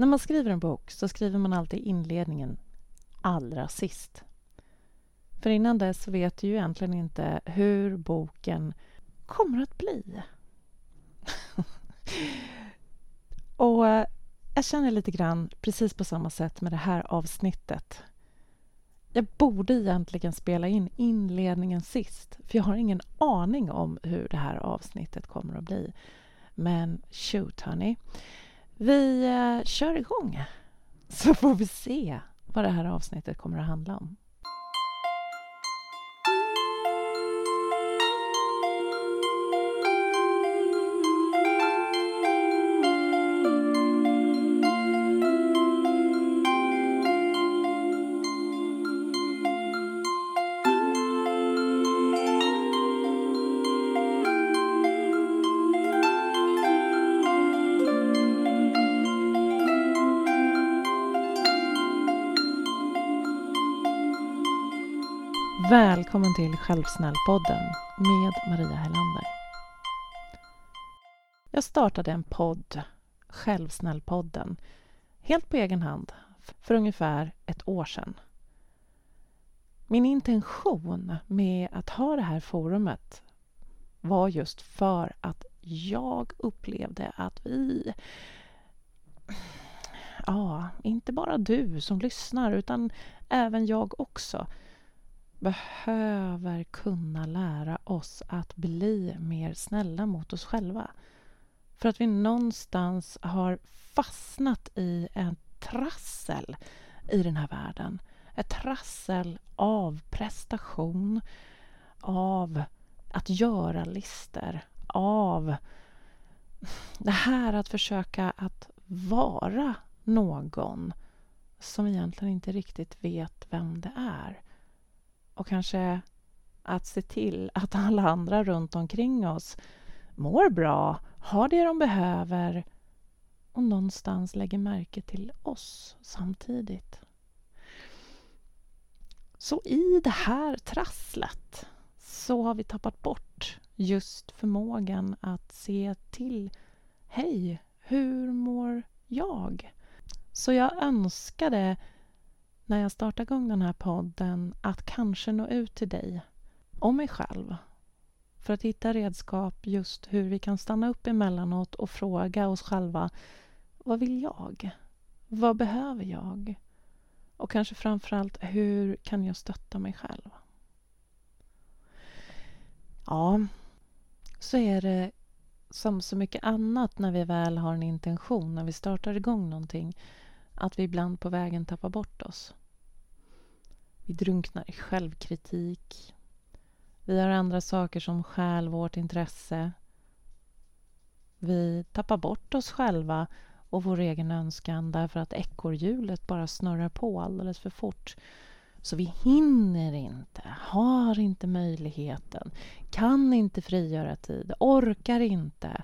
När man skriver en bok så skriver man alltid inledningen allra sist. För innan dess vet du ju egentligen inte hur boken kommer att bli. och eh, jag känner lite grann precis på samma sätt med det här avsnittet. Jag borde egentligen spela in inledningen sist för jag har ingen aning om hur det här avsnittet kommer att bli. Men shoot, honey. Vi eh, kör igång så får vi se vad det här avsnittet kommer att handla om. Välkommen till Självsnällpodden med Maria Helander. Jag startade en podd, Självsnällpodden, helt på egen hand för ungefär ett år sedan. Min intention med att ha det här forumet var just för att jag upplevde att vi ja, inte bara du som lyssnar utan även jag också behöver kunna lära oss att bli mer snälla mot oss själva. För att vi någonstans har fastnat i en trassel i den här världen. Ett trassel av prestation, av att göra lister, av det här att försöka att vara någon som egentligen inte riktigt vet vem det är och kanske att se till att alla andra runt omkring oss mår bra, har det de behöver och någonstans lägger märke till oss samtidigt. Så i det här trasslet så har vi tappat bort just förmågan att se till Hej, hur mår jag? Så jag önskade när jag startar igång den här podden att kanske nå ut till dig och mig själv för att hitta redskap just hur vi kan stanna upp emellanåt och fråga oss själva vad vill jag? Vad behöver jag? Och kanske framförallt, hur kan jag stötta mig själv? Ja, så är det som så mycket annat när vi väl har en intention, när vi startar igång någonting, att vi ibland på vägen tappar bort oss. Vi drunknar i självkritik. Vi har andra saker som stjäl vårt intresse. Vi tappar bort oss själva och vår egen önskan därför att ekorrhjulet bara snurrar på alldeles för fort. Så vi hinner inte, har inte möjligheten, kan inte frigöra tid, orkar inte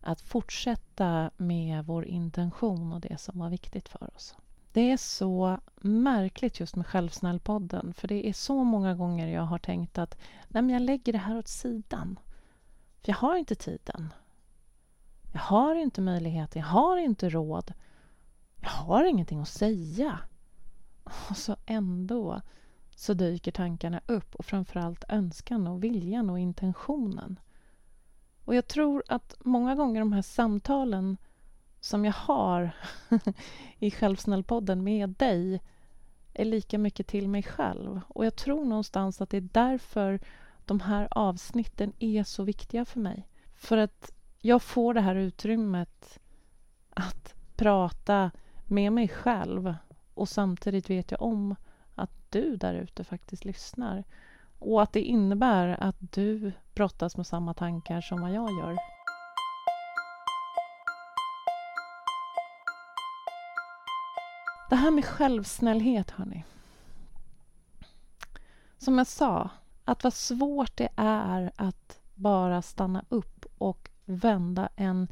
att fortsätta med vår intention och det som var viktigt för oss. Det är så märkligt just med Självsnällpodden för det är så många gånger jag har tänkt att nej men jag lägger det här åt sidan. För jag har inte tiden. Jag har inte möjligheten, jag har inte råd. Jag har ingenting att säga. Och så ändå så dyker tankarna upp och framförallt önskan och viljan och intentionen. Och jag tror att många gånger de här samtalen som jag har i Självsnällpodden med dig är lika mycket till mig själv. Och jag tror någonstans att det är därför de här avsnitten är så viktiga för mig. För att jag får det här utrymmet att prata med mig själv och samtidigt vet jag om att du där ute faktiskt lyssnar. Och att det innebär att du brottas med samma tankar som vad jag gör. Det här med självsnällhet, hörni. Som jag sa, att vad svårt det är att bara stanna upp och vända en,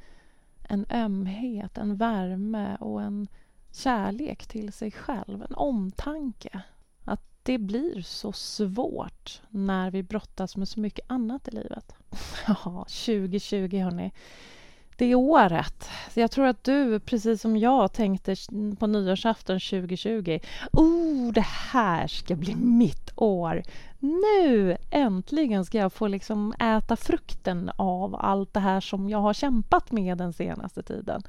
en ömhet, en värme och en kärlek till sig själv, en omtanke. Att det blir så svårt när vi brottas med så mycket annat i livet. Ja, 2020, hörni det året. Så jag tror att du, precis som jag, tänkte på nyårsafton 2020. Oh, det här ska bli mitt år. Nu äntligen ska jag få liksom äta frukten av allt det här som jag har kämpat med den senaste tiden.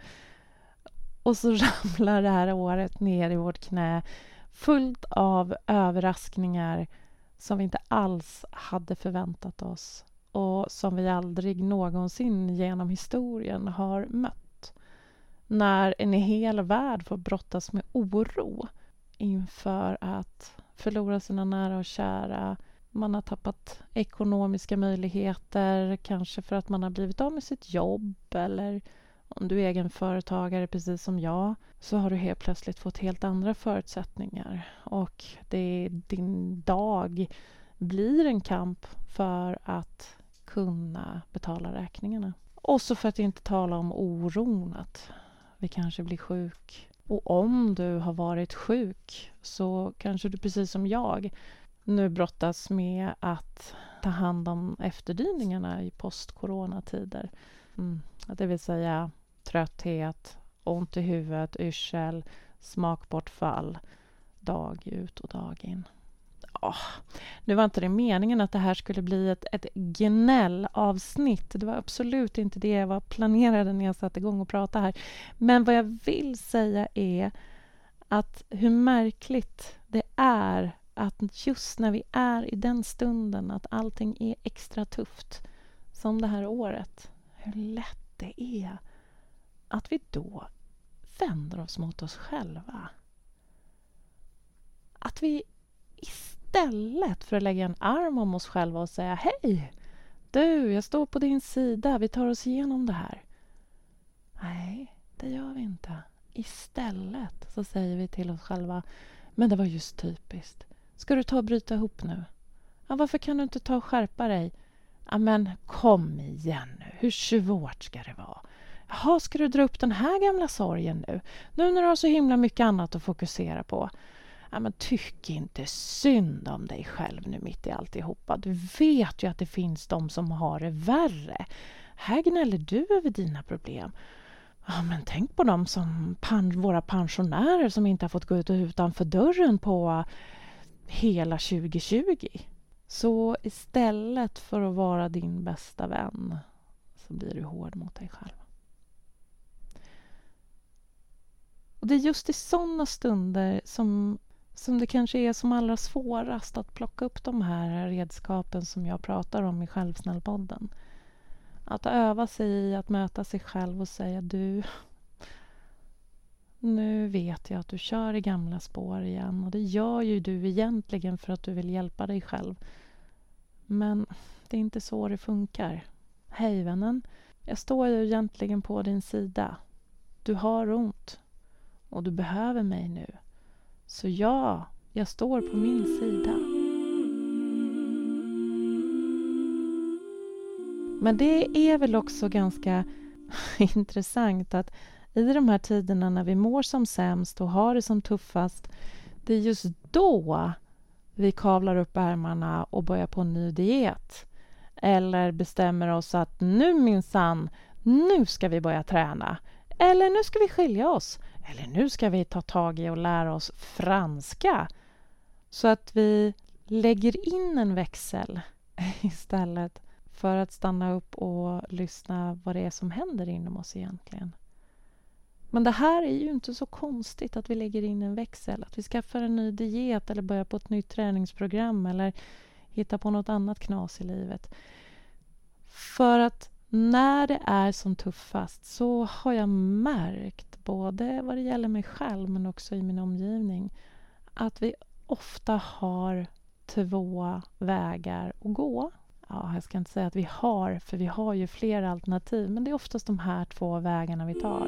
Och så ramlar det här året ner i vårt knä fullt av överraskningar som vi inte alls hade förväntat oss och som vi aldrig någonsin genom historien har mött. När en hel värld får brottas med oro inför att förlora sina nära och kära. Man har tappat ekonomiska möjligheter, kanske för att man har blivit av med sitt jobb eller om du är egenföretagare precis som jag så har du helt plötsligt fått helt andra förutsättningar och det, din dag blir en kamp för att kunna betala räkningarna. Och så för att inte tala om oron att vi kanske blir sjuk. Och om du har varit sjuk så kanske du precis som jag nu brottas med att ta hand om efterdyningarna i post-coronatider. Mm. Det vill säga trötthet, ont i huvudet, yrsel, smakbortfall dag ut och dag in oh, nu var inte det meningen att det här skulle bli ett, ett gnällavsnitt. Det var absolut inte det jag var planerade när jag satte igång och pratade här. Men vad jag vill säga är att hur märkligt det är att just när vi är i den stunden att allting är extra tufft, som det här året, hur lätt det är att vi då vänder oss mot oss själva. Att vi istället Istället för att lägga en arm om oss själva och säga Hej! Du, jag står på din sida. Vi tar oss igenom det här. Nej, det gör vi inte. Istället så säger vi till oss själva Men det var just typiskt. Ska du ta och bryta ihop nu? Ja, varför kan du inte ta och skärpa dig? Ja, men kom igen nu. Hur svårt ska det vara? Jaha, ska du dra upp den här gamla sorgen nu? Nu när du har så himla mycket annat att fokusera på ja, men tyck inte synd om dig själv nu mitt i alltihopa. Du vet ju att det finns de som har det värre. Här gnäller du över dina problem. Ja, men tänk på dem som pan våra pensionärer som inte har fått gå ut utanför dörren på hela 2020. Så istället för att vara din bästa vän så blir du hård mot dig själv. Och Det är just i såna stunder som som det kanske är som allra svårast att plocka upp de här redskapen som jag pratar om i Självsnällpodden. Att öva sig i att möta sig själv och säga du, nu vet jag att du kör i gamla spår igen och det gör ju du egentligen för att du vill hjälpa dig själv. Men det är inte så det funkar. Hej vännen, jag står ju egentligen på din sida. Du har ont och du behöver mig nu. Så ja, jag står på min sida. Men det är väl också ganska intressant att i de här tiderna när vi mår som sämst och har det som tuffast det är just då vi kavlar upp ärmarna och börjar på en ny diet. Eller bestämmer oss att nu minsann, nu ska vi börja träna. Eller nu ska vi skilja oss. Eller nu ska vi ta tag i och lära oss franska. Så att vi lägger in en växel istället för att stanna upp och lyssna vad det är som händer inom oss egentligen. Men det här är ju inte så konstigt att vi lägger in en växel, att vi skaffar en ny diet eller börjar på ett nytt träningsprogram eller hittar på något annat knas i livet. För att när det är som tuffast så har jag märkt, både vad det gäller mig själv men också i min omgivning, att vi ofta har två vägar att gå. Ja, jag ska inte säga att vi har, för vi har ju flera alternativ, men det är oftast de här två vägarna vi tar.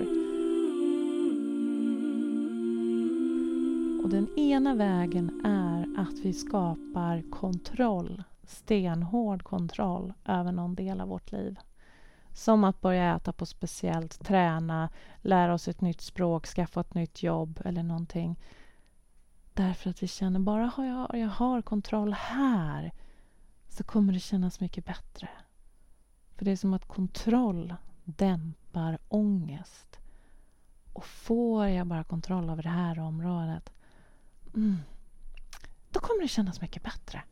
Och den ena vägen är att vi skapar kontroll, stenhård kontroll över någon del av vårt liv. Som att börja äta på speciellt, träna, lära oss ett nytt språk, skaffa ett nytt jobb eller någonting. Därför att vi känner bara har jag, jag har kontroll här så kommer det kännas mycket bättre. För det är som att kontroll dämpar ångest. Och får jag bara kontroll över det här området mm, då kommer det kännas mycket bättre.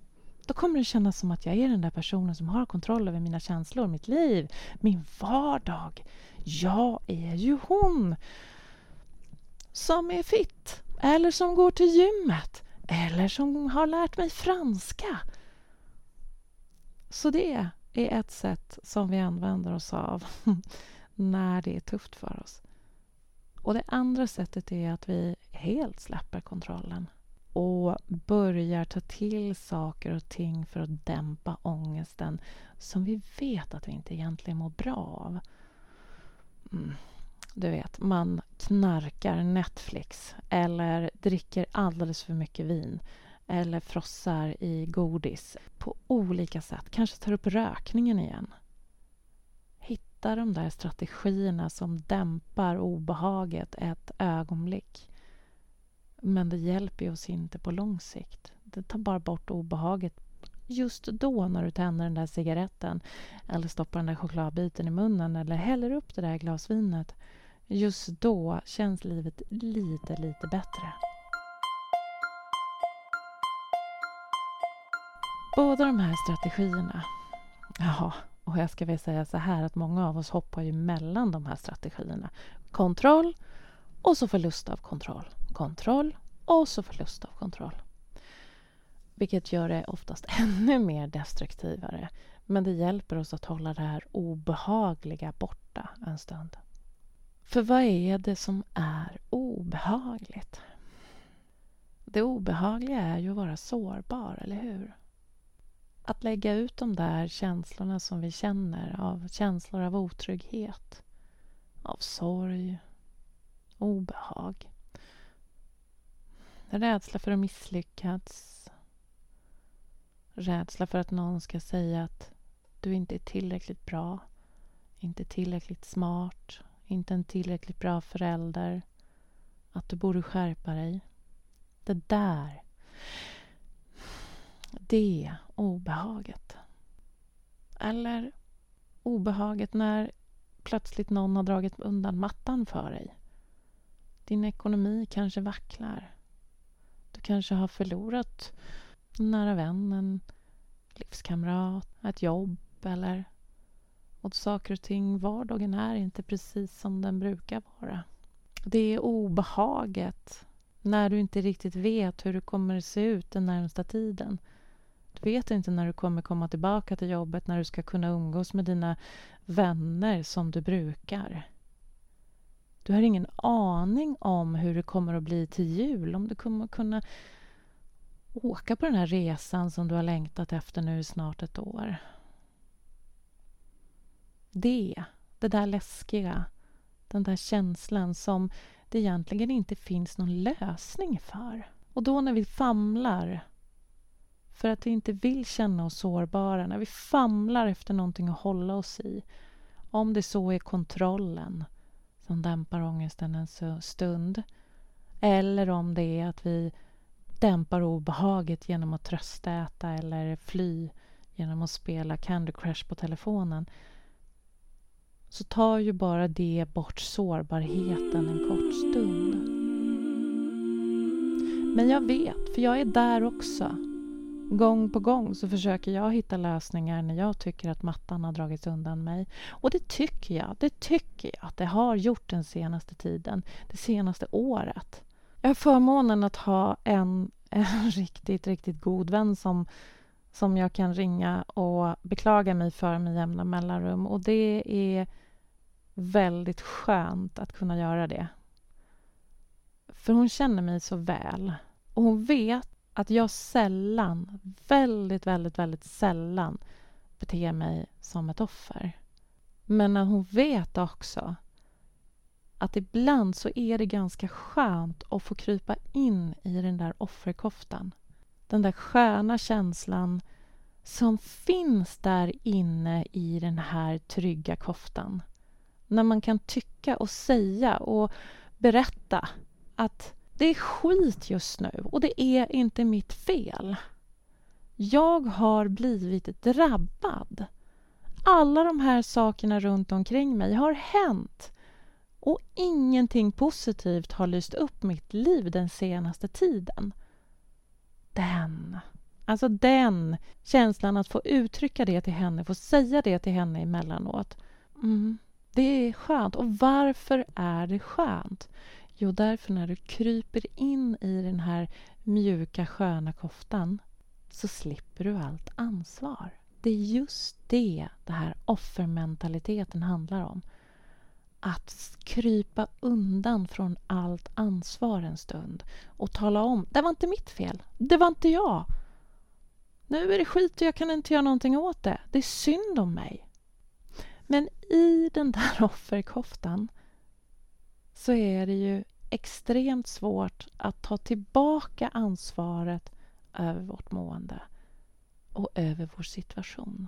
Då kommer det kännas som att jag är den där personen som har kontroll över mina känslor, mitt liv, min vardag. Jag är ju hon som är fit eller som går till gymmet eller som har lärt mig franska. Så det är ett sätt som vi använder oss av när det är tufft för oss. Och det andra sättet är att vi helt släpper kontrollen och börjar ta till saker och ting för att dämpa ångesten som vi vet att vi inte egentligen mår bra av. Mm. Du vet, man knarkar Netflix eller dricker alldeles för mycket vin eller frossar i godis på olika sätt. Kanske tar upp rökningen igen. Hitta de där strategierna som dämpar obehaget ett ögonblick. Men det hjälper oss inte på lång sikt. Det tar bara bort obehaget just då när du tänder den där cigaretten eller stoppar den där chokladbiten i munnen eller häller upp det där glasvinet. Just då känns livet lite, lite bättre. Båda de här strategierna... Jaha, och jag ska väl säga så här att många av oss hoppar ju mellan de här strategierna. Kontroll och så förlust av kontroll. Kontroll och så förlust av kontroll. Vilket gör det oftast ännu mer destruktivare. Men det hjälper oss att hålla det här obehagliga borta en stund. För vad är det som är obehagligt? Det obehagliga är ju att vara sårbar, eller hur? Att lägga ut de där känslorna som vi känner av känslor av otrygghet, av sorg, obehag. Rädsla för att misslyckas. Rädsla för att någon ska säga att du inte är tillräckligt bra, inte tillräckligt smart, inte en tillräckligt bra förälder, att du borde skärpa dig. Det där, det obehaget. Eller obehaget när plötsligt någon har dragit undan mattan för dig. Din ekonomi kanske vacklar. Du kanske har förlorat en nära vän, en livskamrat, ett jobb eller och saker och ting, vardagen är inte precis som den brukar vara. Det är obehaget när du inte riktigt vet hur det kommer se ut den närmsta tiden. Du vet inte när du kommer komma tillbaka till jobbet, när du ska kunna umgås med dina vänner som du brukar. Du har ingen aning om hur det kommer att bli till jul, om du kommer att kunna åka på den här resan som du har längtat efter nu i snart ett år. Det, det där läskiga, den där känslan som det egentligen inte finns någon lösning för. Och då när vi famlar för att vi inte vill känna oss sårbara, när vi famlar efter någonting att hålla oss i, om det så är kontrollen som dämpar ångesten en stund eller om det är att vi dämpar obehaget genom att tröstäta eller fly genom att spela Candy Crush på telefonen så tar ju bara det bort sårbarheten en kort stund. Men jag vet, för jag är där också. Gång på gång så försöker jag hitta lösningar när jag tycker att mattan har dragits undan mig. Och det tycker jag, det tycker jag att det har gjort den senaste tiden, det senaste året. Jag har förmånen att ha en, en riktigt, riktigt god vän som, som jag kan ringa och beklaga mig för med jämna mellanrum. Och det är väldigt skönt att kunna göra det. För hon känner mig så väl. Och hon vet att jag sällan, väldigt, väldigt, väldigt sällan beter mig som ett offer. Men hon vet också att ibland så är det ganska skönt att få krypa in i den där offerkoftan. Den där sköna känslan som finns där inne i den här trygga koftan. När man kan tycka och säga och berätta att det är skit just nu och det är inte mitt fel. Jag har blivit drabbad. alla de här sakerna runt omkring mig har hänt och ingenting positivt har lyst upp mitt liv den senaste tiden. Den, alltså den känslan att få uttrycka det till henne, få säga det till henne emellanåt. Mm, det är skönt. Och varför är det skönt? Jo, därför när du kryper in i den här mjuka sköna koftan så slipper du allt ansvar. Det är just det det här offermentaliteten handlar om. Att krypa undan från allt ansvar en stund och tala om det var inte mitt fel, det var inte jag. Nu är det skit och jag kan inte göra någonting åt det. Det är synd om mig. Men i den där offerkoftan så är det ju extremt svårt att ta tillbaka ansvaret över vårt mående och över vår situation.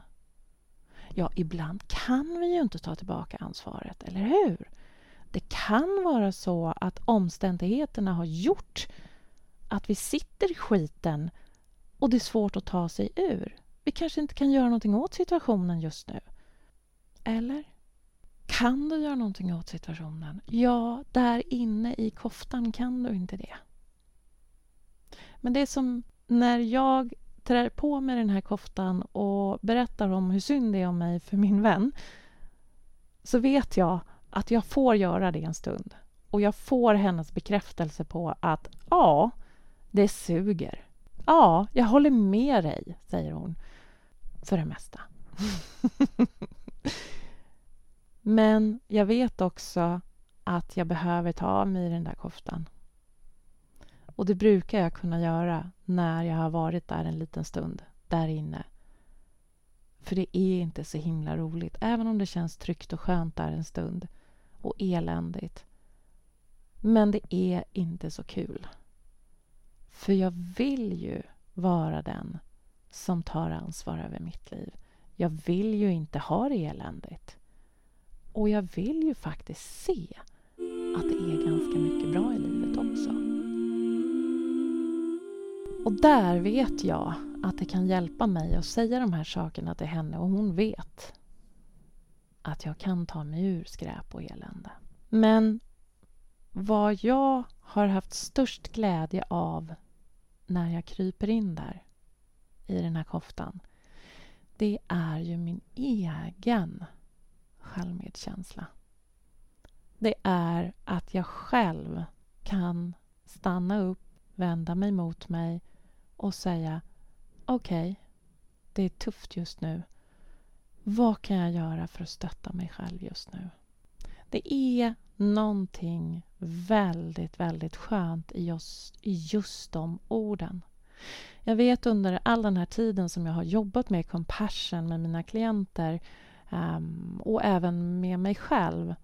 Ja, ibland kan vi ju inte ta tillbaka ansvaret, eller hur? Det kan vara så att omständigheterna har gjort att vi sitter i skiten och det är svårt att ta sig ur. Vi kanske inte kan göra någonting åt situationen just nu. Eller? Kan du göra någonting åt situationen? Ja, där inne i koftan kan du inte det. Men det är som när jag trär på mig den här koftan och berättar om hur synd det är om mig för min vän så vet jag att jag får göra det en stund. Och jag får hennes bekräftelse på att ja, det suger. Ja, jag håller med dig, säger hon. För det mesta. Men jag vet också att jag behöver ta av mig den där koftan. Och det brukar jag kunna göra när jag har varit där en liten stund, där inne. För det är inte så himla roligt, även om det känns tryggt och skönt där en stund och eländigt. Men det är inte så kul. För jag vill ju vara den som tar ansvar över mitt liv. Jag vill ju inte ha det eländigt. Och jag vill ju faktiskt se att det är ganska mycket bra i livet också. Och där vet jag att det kan hjälpa mig att säga de här sakerna till henne och hon vet att jag kan ta mig ur skräp och elände. Men vad jag har haft störst glädje av när jag kryper in där i den här koftan det är ju min egen självmedkänsla. Det är att jag själv kan stanna upp, vända mig mot mig och säga okej, okay, det är tufft just nu. Vad kan jag göra för att stötta mig själv just nu? Det är någonting väldigt, väldigt skönt i just, i just de orden. Jag vet under all den här tiden som jag har jobbat med compassion med mina klienter um, och även med mig själv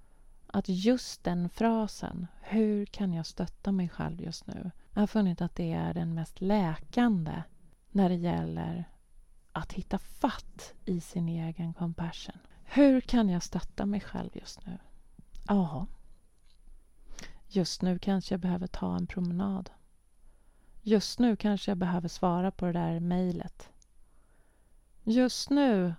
att just den frasen, hur kan jag stötta mig själv just nu? Jag har funnit att det är den mest läkande när det gäller att hitta fatt i sin egen compassion. Hur kan jag stötta mig själv just nu? Ja, just nu kanske jag behöver ta en promenad. Just nu kanske jag behöver svara på det där mejlet. Just nu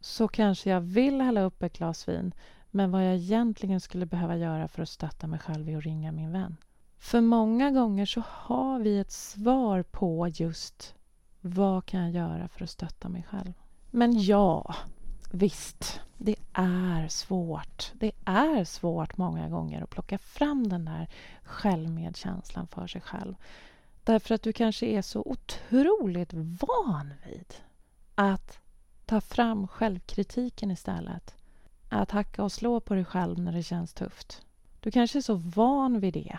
så kanske jag vill hälla upp ett glas vin men vad jag egentligen skulle behöva göra för att stötta mig själv är att ringa min vän. För många gånger så har vi ett svar på just vad kan jag göra för att stötta mig själv. Men ja, visst, det är svårt. Det är svårt många gånger att plocka fram den där självmedkänslan för sig själv. Därför att du kanske är så otroligt van vid att ta fram självkritiken istället. Att hacka och slå på dig själv när det känns tufft. Du kanske är så van vid det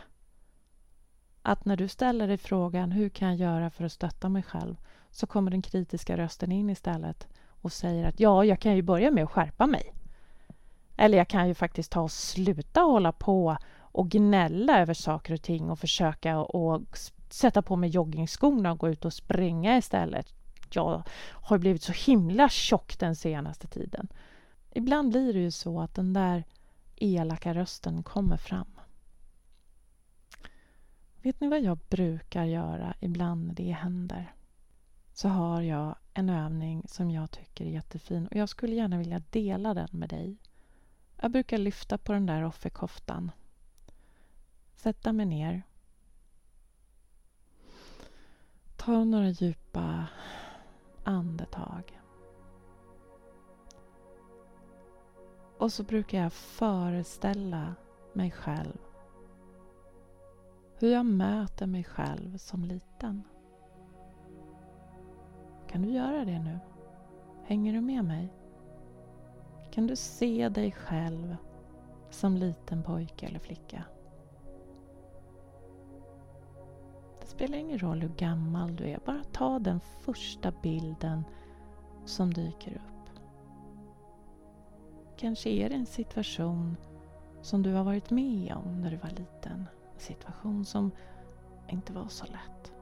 att när du ställer dig frågan hur kan jag göra för att stötta mig själv så kommer den kritiska rösten in istället och säger att ja, jag kan ju börja med att skärpa mig. Eller jag kan ju faktiskt ta och sluta hålla på och gnälla över saker och ting och försöka och sätta på mig joggingskorna och gå ut och springa istället. Jag har blivit så himla tjock den senaste tiden. Ibland blir det ju så att den där elaka rösten kommer fram. Vet ni vad jag brukar göra ibland när det händer? Så har jag en övning som jag tycker är jättefin och jag skulle gärna vilja dela den med dig. Jag brukar lyfta på den där offerkoftan. Sätta mig ner. Ta några djupa andetag. Och så brukar jag föreställa mig själv hur jag möter mig själv som liten. Kan du göra det nu? Hänger du med mig? Kan du se dig själv som liten pojke eller flicka? Spelar ingen roll hur gammal du är, bara ta den första bilden som dyker upp. Kanske är det en situation som du har varit med om när du var liten. En situation som inte var så lätt.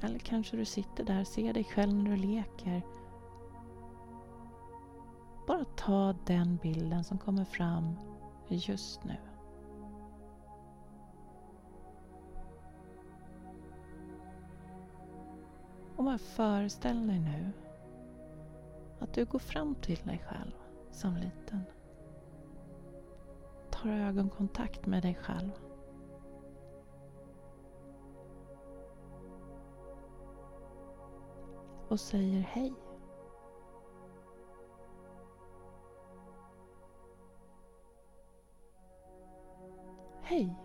Eller kanske du sitter där, ser dig själv när du leker. Bara ta den bilden som kommer fram just nu. Och bara föreställ dig nu att du går fram till dig själv som liten. Tar ögonkontakt med dig själv. och säger hej. Hej.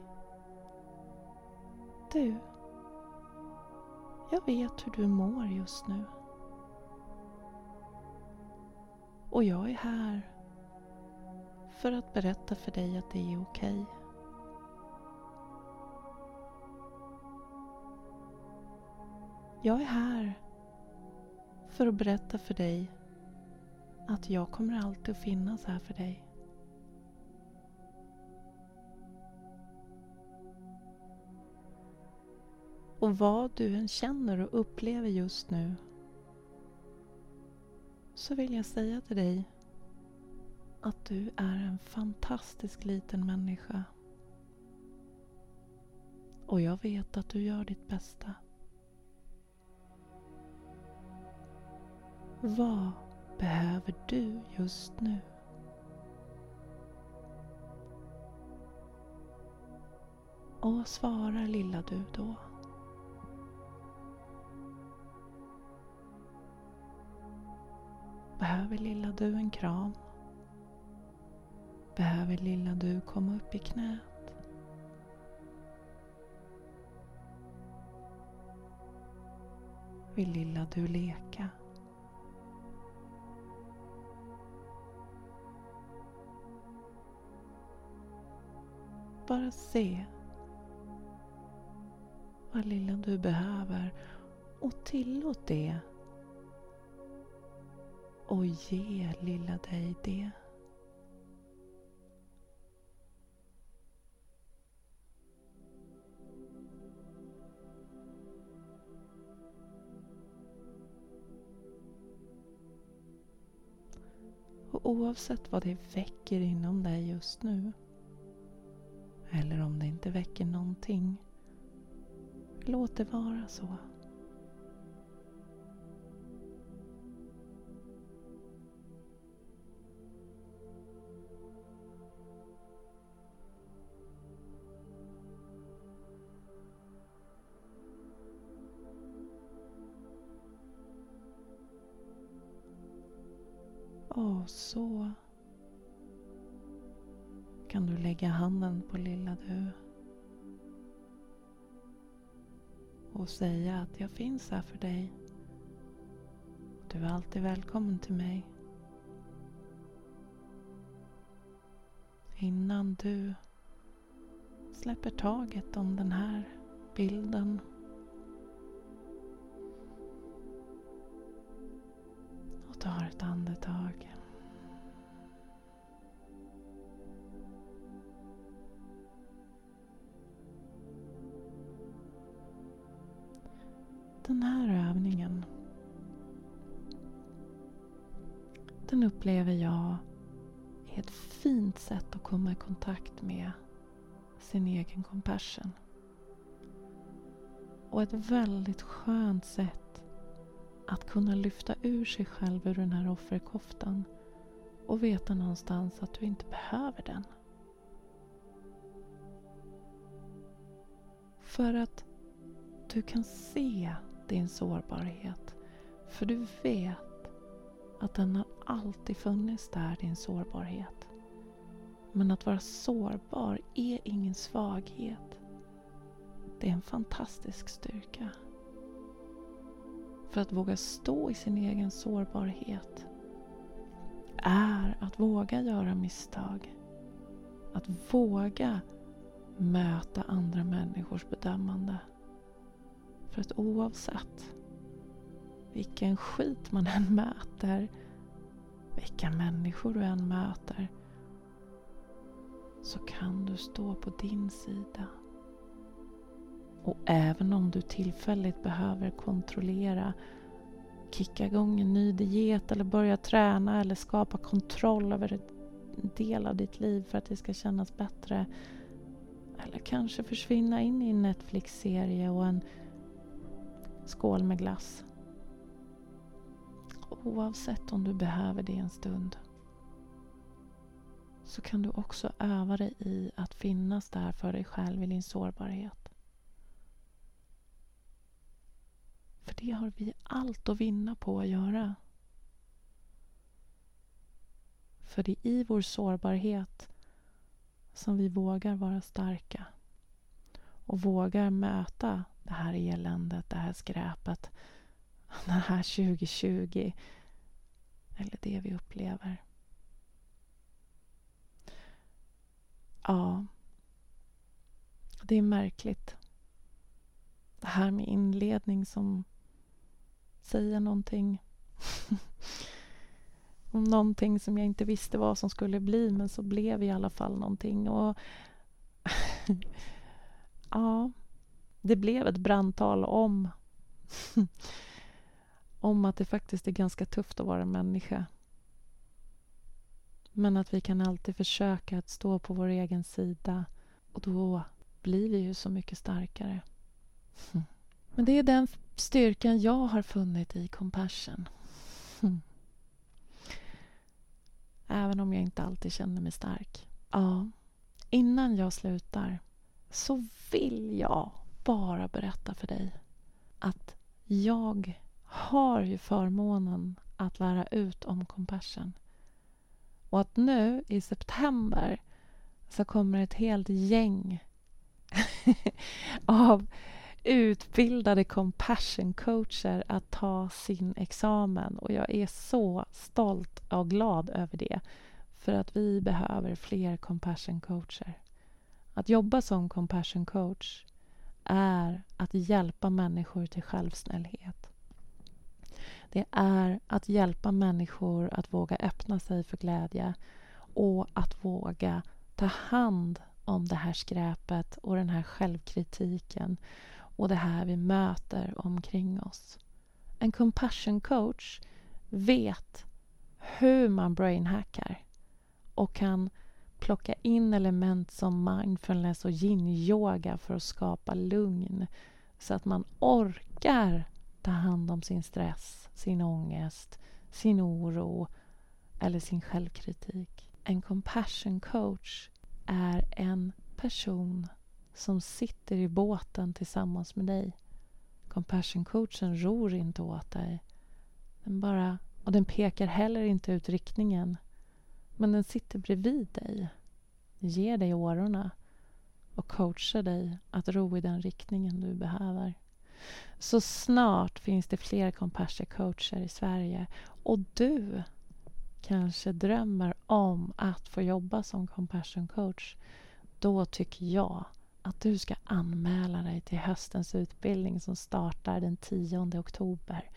Du. Jag vet hur du mår just nu. Och jag är här för att berätta för dig att det är okej. Jag är här för att berätta för dig att jag kommer alltid att finnas här för dig. Och vad du än känner och upplever just nu så vill jag säga till dig att du är en fantastisk liten människa. Och jag vet att du gör ditt bästa. Vad behöver du just nu? Och vad svarar lilla du då? Behöver lilla du en kram? Behöver lilla du komma upp i knät? Vill lilla du leka? Bara se vad lilla du behöver och tillåt det. Och ge lilla dig det. Och oavsett vad det väcker inom dig just nu eller om det inte väcker någonting, låt det vara så. Och så kan du lägga handen på lilla du. Och säga att jag finns här för dig. Du är alltid välkommen till mig. Innan du släpper taget om den här bilden. Och tar ett andetag. Den här övningen den upplever jag är ett fint sätt att komma i kontakt med sin egen compassion. Och ett väldigt skönt sätt att kunna lyfta ur sig själv ur den här offerkoftan och veta någonstans att du inte behöver den. För att du kan se din sårbarhet. För du vet att den har alltid funnits där, din sårbarhet. Men att vara sårbar är ingen svaghet. Det är en fantastisk styrka. För att våga stå i sin egen sårbarhet är att våga göra misstag. Att våga möta andra människors bedömande. För att oavsett vilken skit man än möter, vilka människor du än möter, så kan du stå på din sida. Och även om du tillfälligt behöver kontrollera, kicka igång en ny diet eller börja träna eller skapa kontroll över en del av ditt liv för att det ska kännas bättre. Eller kanske försvinna in i en Netflix-serie och en skål med glass. Oavsett om du behöver det en stund så kan du också öva dig i att finnas där för dig själv i din sårbarhet. För det har vi allt att vinna på att göra. För det är i vår sårbarhet som vi vågar vara starka och vågar möta det här eländet, det här skräpet, det här 2020 eller det vi upplever. Ja, det är märkligt. Det här med inledning som säga någonting om någonting som jag inte visste vad som skulle bli men så blev i alla fall någonting. Och ja, det blev ett brandtal om om att det faktiskt är ganska tufft att vara människa. Men att vi kan alltid försöka att stå på vår egen sida och då blir vi ju så mycket starkare. Men det är den styrkan jag har funnit i compassion. Även om jag inte alltid känner mig stark. Ja, innan jag slutar så vill jag bara berätta för dig att jag har ju förmånen att lära ut om compassion. Och att nu i september så kommer ett helt gäng av utbildade compassion coacher att ta sin examen och jag är så stolt och glad över det för att vi behöver fler compassion coacher. Att jobba som compassion coach är att hjälpa människor till självsnällhet. Det är att hjälpa människor att våga öppna sig för glädje och att våga ta hand om det här skräpet och den här självkritiken och det här vi möter omkring oss. En compassion coach vet hur man brainhackar och kan plocka in element som mindfulness och yin-yoga för att skapa lugn så att man orkar ta hand om sin stress, sin ångest, sin oro eller sin självkritik. En compassion coach är en person som sitter i båten tillsammans med dig. Compassion coachen ror inte åt dig. Den bara, och den pekar heller inte ut riktningen. Men den sitter bredvid dig, ger dig årorna och coachar dig att ro i den riktningen du behöver. Så snart finns det fler compassion coacher i Sverige och du kanske drömmer om att få jobba som compassion coach då tycker jag att du ska anmäla dig till höstens utbildning som startar den 10 oktober.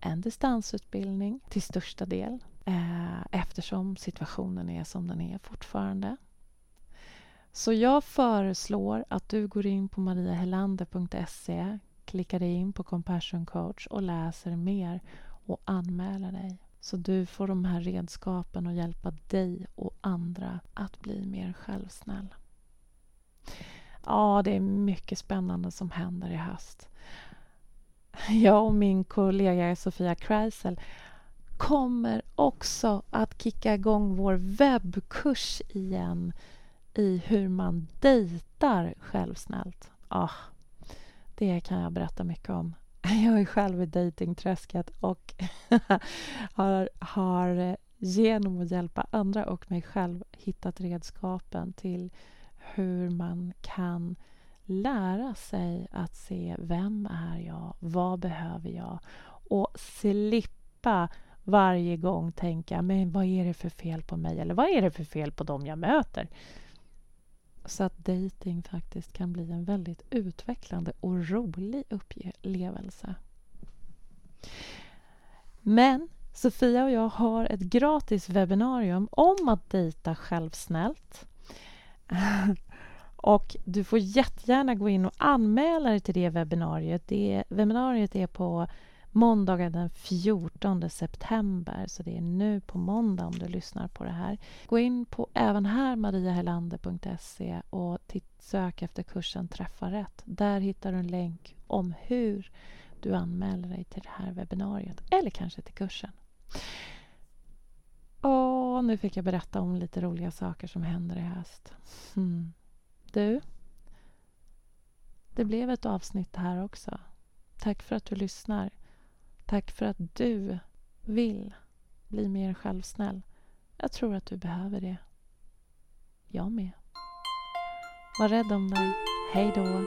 En distansutbildning till största del eh, eftersom situationen är som den är fortfarande. Så jag föreslår att du går in på mariahelander.se klickar dig in på Compassion Coach och läser mer och anmäler dig. Så du får de här redskapen att hjälpa dig och andra att bli mer självsnäll. Ja, det är mycket spännande som händer i höst. jag och min kollega Sofia Kreisel kommer också att kicka igång vår webbkurs igen i hur man dejtar självsnällt. Ah, det kan jag berätta mycket om. Jag är själv i dejtingträsket och har, har genom att hjälpa andra och mig själv hittat redskapen till hur man kan lära sig att se vem är jag, vad behöver jag och slippa varje gång tänka men vad är det för fel på mig eller vad är det för fel på dem jag möter? Så att dating faktiskt kan bli en väldigt utvecklande och rolig upplevelse. Men Sofia och jag har ett gratis webbinarium om att dejta självsnällt. och du får jättegärna gå in och anmäla dig till det webbinariet. Det, webbinariet är på måndagen den 14 september. Så det är nu på måndag om du lyssnar på det här. Gå in på även här mariahelander.se och sök efter kursen Träffa rätt. Där hittar du en länk om hur du anmäler dig till det här webbinariet eller kanske till kursen. Nu fick jag berätta om lite roliga saker som händer i höst. Mm. Du, det blev ett avsnitt här också. Tack för att du lyssnar. Tack för att du vill bli mer självsnäll. Jag tror att du behöver det. Jag med. Var rädd om dig. Hej då.